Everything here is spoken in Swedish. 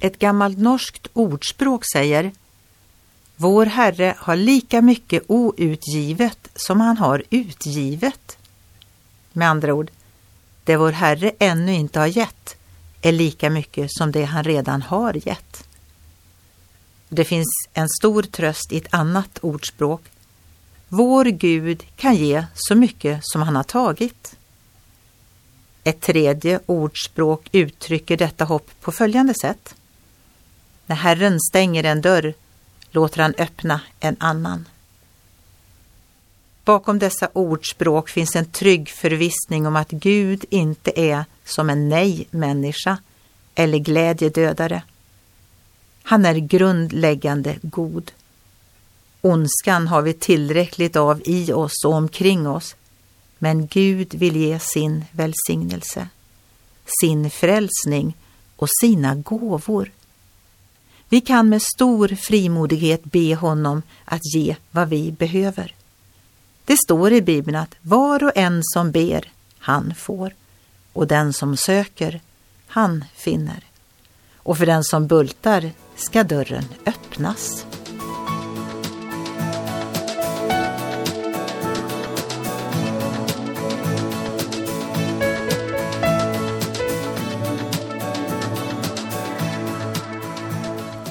Ett gammalt norskt ordspråk säger Vår Herre har lika mycket outgivet som han har utgivet. Med andra ord, det vår Herre ännu inte har gett är lika mycket som det han redan har gett. Det finns en stor tröst i ett annat ordspråk. Vår Gud kan ge så mycket som han har tagit. Ett tredje ordspråk uttrycker detta hopp på följande sätt. När Herren stänger en dörr låter han öppna en annan. Bakom dessa ordspråk finns en trygg förvissning om att Gud inte är som en nej-människa eller glädjedödare. Han är grundläggande god. Ondskan har vi tillräckligt av i oss och omkring oss, men Gud vill ge sin välsignelse, sin frälsning och sina gåvor. Vi kan med stor frimodighet be honom att ge vad vi behöver. Det står i Bibeln att var och en som ber, han får, och den som söker, han finner. Och för den som bultar ska dörren öppnas.